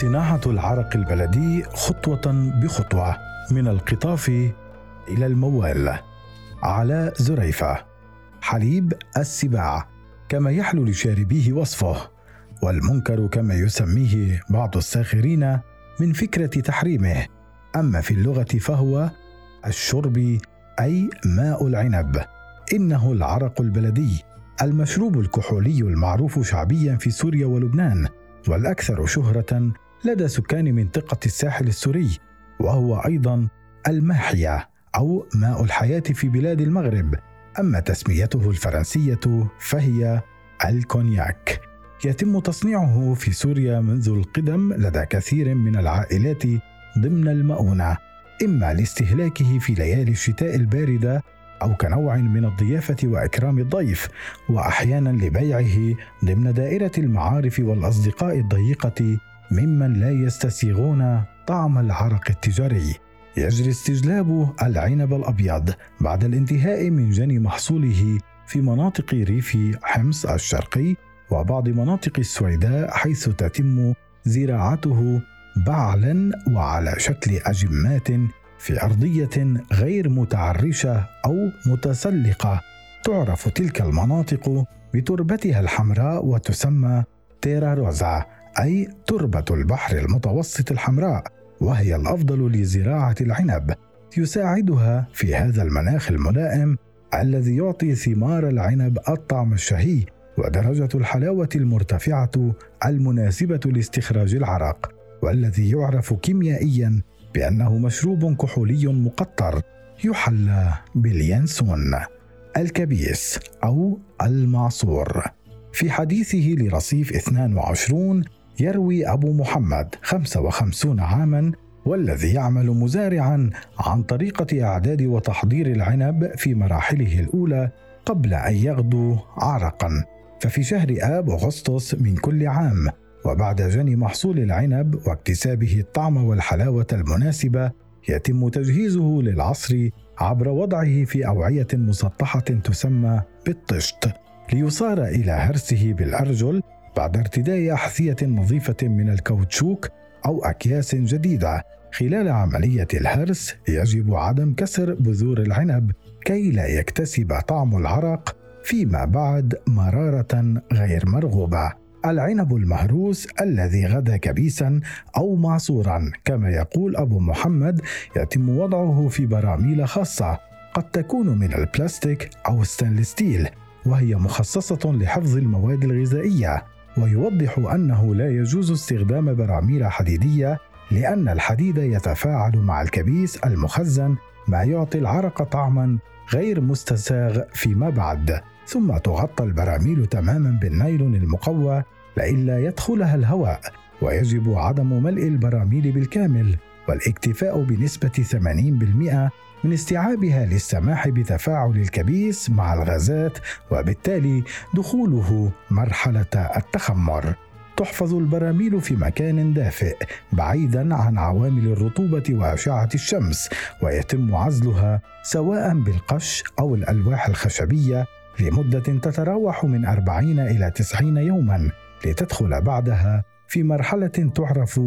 صناعة العرق البلدي خطوة بخطوة من القطاف إلى الموال على زريفة. حليب السباع كما يحلو لشاربيه وصفه والمنكر كما يسميه بعض الساخرين من فكرة تحريمه. أما في اللغة فهو الشرب أي ماء العنب. إنه العرق البلدي المشروب الكحولي المعروف شعبيا في سوريا ولبنان والأكثر شهرة لدى سكان منطقة الساحل السوري وهو أيضا الماحية أو ماء الحياة في بلاد المغرب أما تسميته الفرنسية فهي الكونياك. يتم تصنيعه في سوريا منذ القدم لدى كثير من العائلات ضمن المؤونة إما لاستهلاكه في ليالي الشتاء الباردة أو كنوع من الضيافة وإكرام الضيف وأحيانا لبيعه ضمن دائرة المعارف والأصدقاء الضيقة ممن لا يستسيغون طعم العرق التجاري. يجري استجلاب العنب الأبيض بعد الانتهاء من جني محصوله في مناطق ريف حمص الشرقي وبعض مناطق السويداء حيث تتم زراعته بعلا وعلى شكل أجمات في أرضية غير متعرشة أو متسلقة. تعرف تلك المناطق بتربتها الحمراء وتسمى تيرا روزا. أي تربة البحر المتوسط الحمراء وهي الأفضل لزراعة العنب يساعدها في هذا المناخ الملائم الذي يعطي ثمار العنب الطعم الشهي ودرجة الحلاوة المرتفعة المناسبة لاستخراج العرق والذي يعرف كيميائيا بأنه مشروب كحولي مقطر يحلى باليانسون الكبيس أو المعصور. في حديثه لرصيف 22 يروي أبو محمد 55 عاما والذي يعمل مزارعا عن طريقة إعداد وتحضير العنب في مراحله الأولى قبل أن يغدو عرقا. ففي شهر آب أغسطس من كل عام وبعد جني محصول العنب واكتسابه الطعم والحلاوة المناسبة يتم تجهيزه للعصر عبر وضعه في أوعية مسطحة تسمى بالطشت ليصار إلى هرسه بالأرجل بعد ارتداء أحذية نظيفة من الكاوتشوك أو أكياس جديدة خلال عملية الهرس يجب عدم كسر بذور العنب كي لا يكتسب طعم العرق فيما بعد مرارة غير مرغوبة. العنب المهروس الذي غدا كبيسا أو معصورا كما يقول أبو محمد يتم وضعه في براميل خاصة قد تكون من البلاستيك أو stainless steel وهي مخصصة لحفظ المواد الغذائية ويوضح أنه لا يجوز استخدام براميل حديدية لأن الحديد يتفاعل مع الكبيس المخزن ما يعطي العرق طعما غير مستساغ فيما بعد. ثم تغطى البراميل تماما بالنايلون المقوى لئلا يدخلها الهواء ويجب عدم ملء البراميل بالكامل والاكتفاء بنسبة 80% من استيعابها للسماح بتفاعل الكبيس مع الغازات وبالتالي دخوله مرحلة التخمر. تحفظ البراميل في مكان دافئ بعيدا عن عوامل الرطوبة وأشعة الشمس ويتم عزلها سواء بالقش أو الألواح الخشبية لمدة تتراوح من 40 إلى 90 يوما لتدخل بعدها في مرحلة تعرف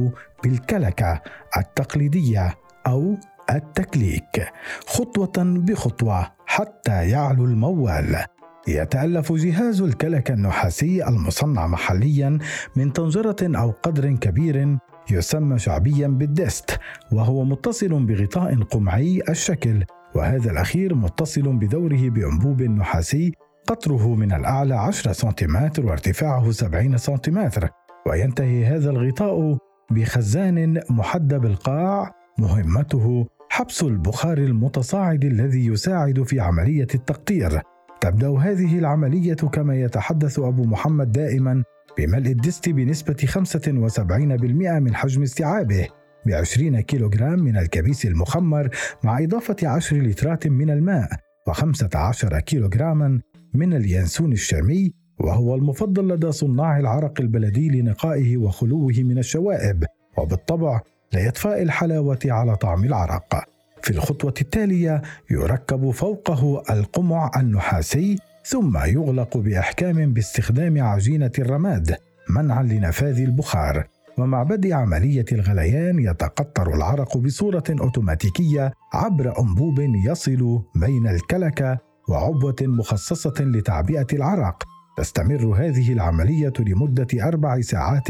بالكلكة التقليدية أو التكليك. خطوة بخطوة حتى يعلو الموال. يتألف جهاز الكلكة النحاسي المصنع محليا من طنجرة أو قدر كبير يسمى شعبيا بالدست وهو متصل بغطاء قمعي الشكل وهذا الأخير متصل بدوره بأنبوب نحاسي قطره من الأعلى 10 سنتيمتر وارتفاعه 70 سنتيمتر. وينتهي هذا الغطاء بخزان محدب القاع مهمته حبس البخار المتصاعد الذي يساعد في عملية التقطير. تبدأ هذه العملية كما يتحدث أبو محمد دائما بملء الدست بنسبة 75% من حجم استيعابه ب 20 كيلوغرام من الكبيس المخمر مع إضافة 10 لترات من الماء و15 كيلوغراما من اليانسون الشامي وهو المفضل لدى صناع العرق البلدي لنقائه وخلوه من الشوائب. وبالطبع لإضفاء الحلاوة على طعم العرق. في الخطوة التالية يركب فوقه القمع النحاسي ثم يغلق بإحكام باستخدام عجينة الرماد منعا لنفاذ البخار ومع بدء عملية الغليان يتقطر العرق بصورة أوتوماتيكية عبر أنبوب يصل بين الكلكة وعبوة مخصصة لتعبئة العرق تستمر هذه العملية لمدة أربع ساعات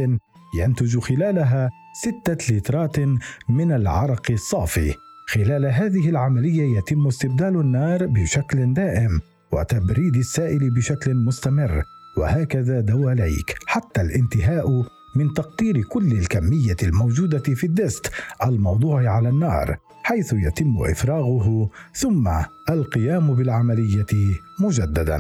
ينتج خلالها ستة لترات من العرق الصافي. خلال هذه العملية يتم استبدال النار بشكل دائم وتبريد السائل بشكل مستمر وهكذا دواليك حتى الانتهاء من تقطير كل الكمية الموجودة في الدست الموضوع على النار حيث يتم إفراغه ثم القيام بالعملية مجددا.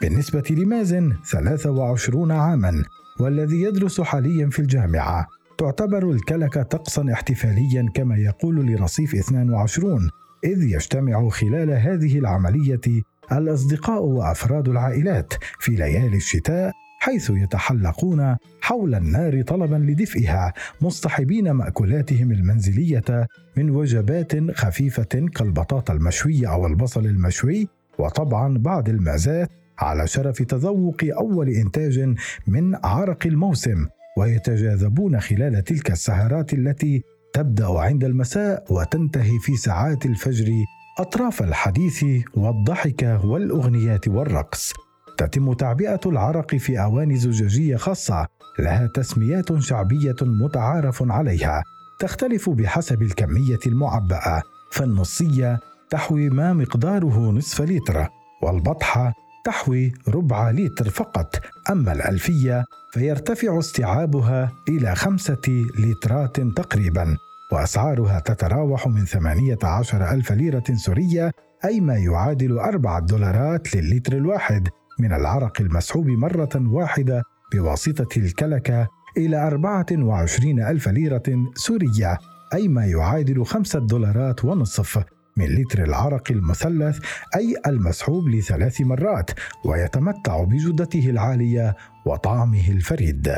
بالنسبة لمازن 23 عاما. والذي يدرس حاليا في الجامعة. تعتبر الكلكة طقسا احتفاليا كما يقول لرصيف 22 إذ يجتمع خلال هذه العملية الأصدقاء وأفراد العائلات في ليالي الشتاء حيث يتحلقون حول النار طلبا لدفئها مصطحبين مأكولاتهم المنزلية من وجبات خفيفة كالبطاطا المشوية أو البصل المشوي وطبعا بعض المعزات على شرف تذوق أول إنتاج من عرق الموسم ويتجاذبون خلال تلك السهرات التي تبدأ عند المساء وتنتهي في ساعات الفجر أطراف الحديث والضحك والأغنيات والرقص. تتم تعبئة العرق في أواني زجاجية خاصة لها تسميات شعبية متعارف عليها تختلف بحسب الكمية المعبأة فالنصية تحوي ما مقداره نصف لتر والبطحة تحوي ربع لتر فقط. أما الألفية فيرتفع استيعابها إلى خمسة لترات تقريبا وأسعارها تتراوح من 18 ألف ليرة سورية أي ما يعادل أربعة دولارات للتر الواحد. من العرق المسحوب مرة واحدة بواسطة الكلكة إلى 24 ألف ليرة سورية أي ما يعادل خمسة دولارات ونصف. من لتر العرق المثلث أي المسحوب لثلاث مرات ويتمتع بجودته العالية وطعمه الفريد.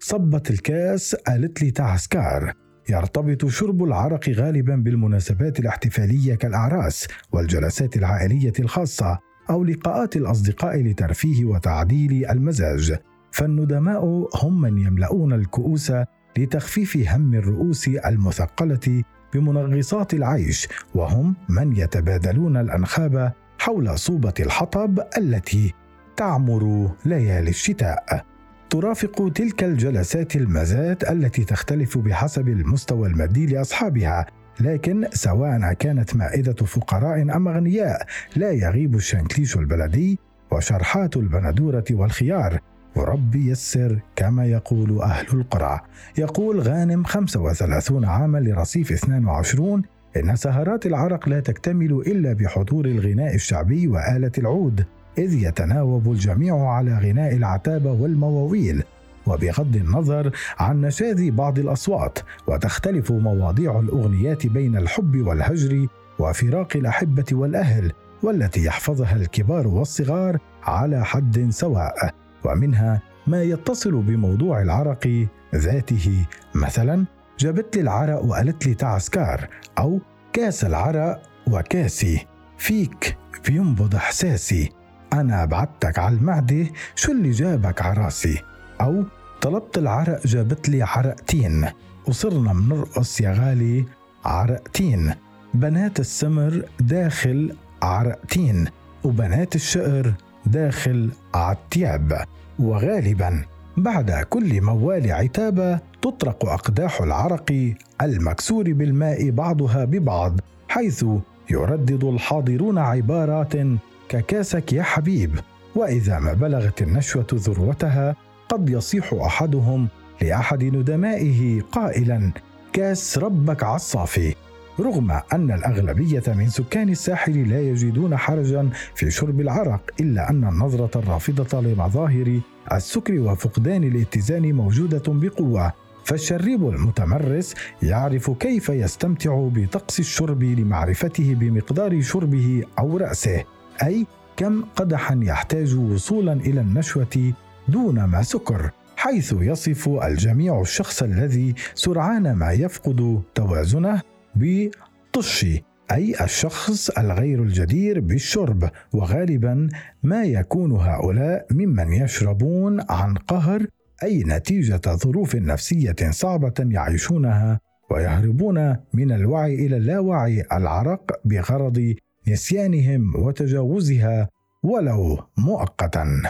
صبت الكاس قالت لي تعسكار. يرتبط شرب العرق غالبا بالمناسبات الاحتفالية كالأعراس والجلسات العائلية الخاصة أو لقاءات الأصدقاء لترفيه وتعديل المزاج. فالندماء هم من يملؤون الكؤوس لتخفيف هم الرؤوس المثقلة بمنغصات العيش وهم من يتبادلون الأنخاب حول صوبة الحطب التي تعمر ليالي الشتاء. ترافق تلك الجلسات المزات التي تختلف بحسب المستوى المادي لأصحابها لكن سواء كانت مائدة فقراء أم أغنياء لا يغيب الشنكليش البلدي وشرحات البندورة والخيار. وربي يسر كما يقول أهل القرى. يقول غانم 35 عاما لرصيف 22 إن سهرات العرق لا تكتمل إلا بحضور الغناء الشعبي وآلة العود إذ يتناوب الجميع على غناء العتابة والمواويل. وبغض النظر عن نشاذ بعض الأصوات وتختلف مواضيع الأغنيات بين الحب والهجر وفراق الأحبة والأهل والتي يحفظها الكبار والصغار على حد سواء. ومنها ما يتصل بموضوع العرق ذاته. مثلا جابت لي العرق وقالت لي تعسكار أو كاس العرق وكاسي. فيك بينبض إحساسي. أنا بعتك على المعدة شو اللي جابك عراسي أو طلبت العرق جابت لي عرقتين. وصرنا منرقص يا غالي عرقتين. بنات السمر داخل عرقتين. وبنات الشقر داخل عالتياب وغالبا بعد كل موال عتابة تطرق أقداح العرق المكسور بالماء بعضها ببعض حيث يردد الحاضرون عبارات ككاسك يا حبيب. وإذا ما بلغت النشوة ذروتها قد يصيح أحدهم لأحد ندمائه قائلا كاس ربك عالصافي رغم أن الأغلبية من سكان الساحل لا يجدون حرجا في شرب العرق إلا أن النظرة الرافضة لمظاهر السكر وفقدان الاتزان موجودة بقوة. فالشريب المتمرس يعرف كيف يستمتع بطقس الشرب لمعرفته بمقدار شربه أو رأسه أي كم قدحا يحتاج وصولا إلى النشوة دون ما سكر حيث يصف الجميع الشخص الذي سرعان ما يفقد توازنه. بطشي أي الشخص الغير الجدير بالشرب. وغالبا ما يكون هؤلاء ممن يشربون عن قهر أي نتيجة ظروف نفسية صعبة يعيشونها ويهربون من الوعي إلى اللاوعي العرق بغرض نسيانهم وتجاوزها ولو مؤقتا.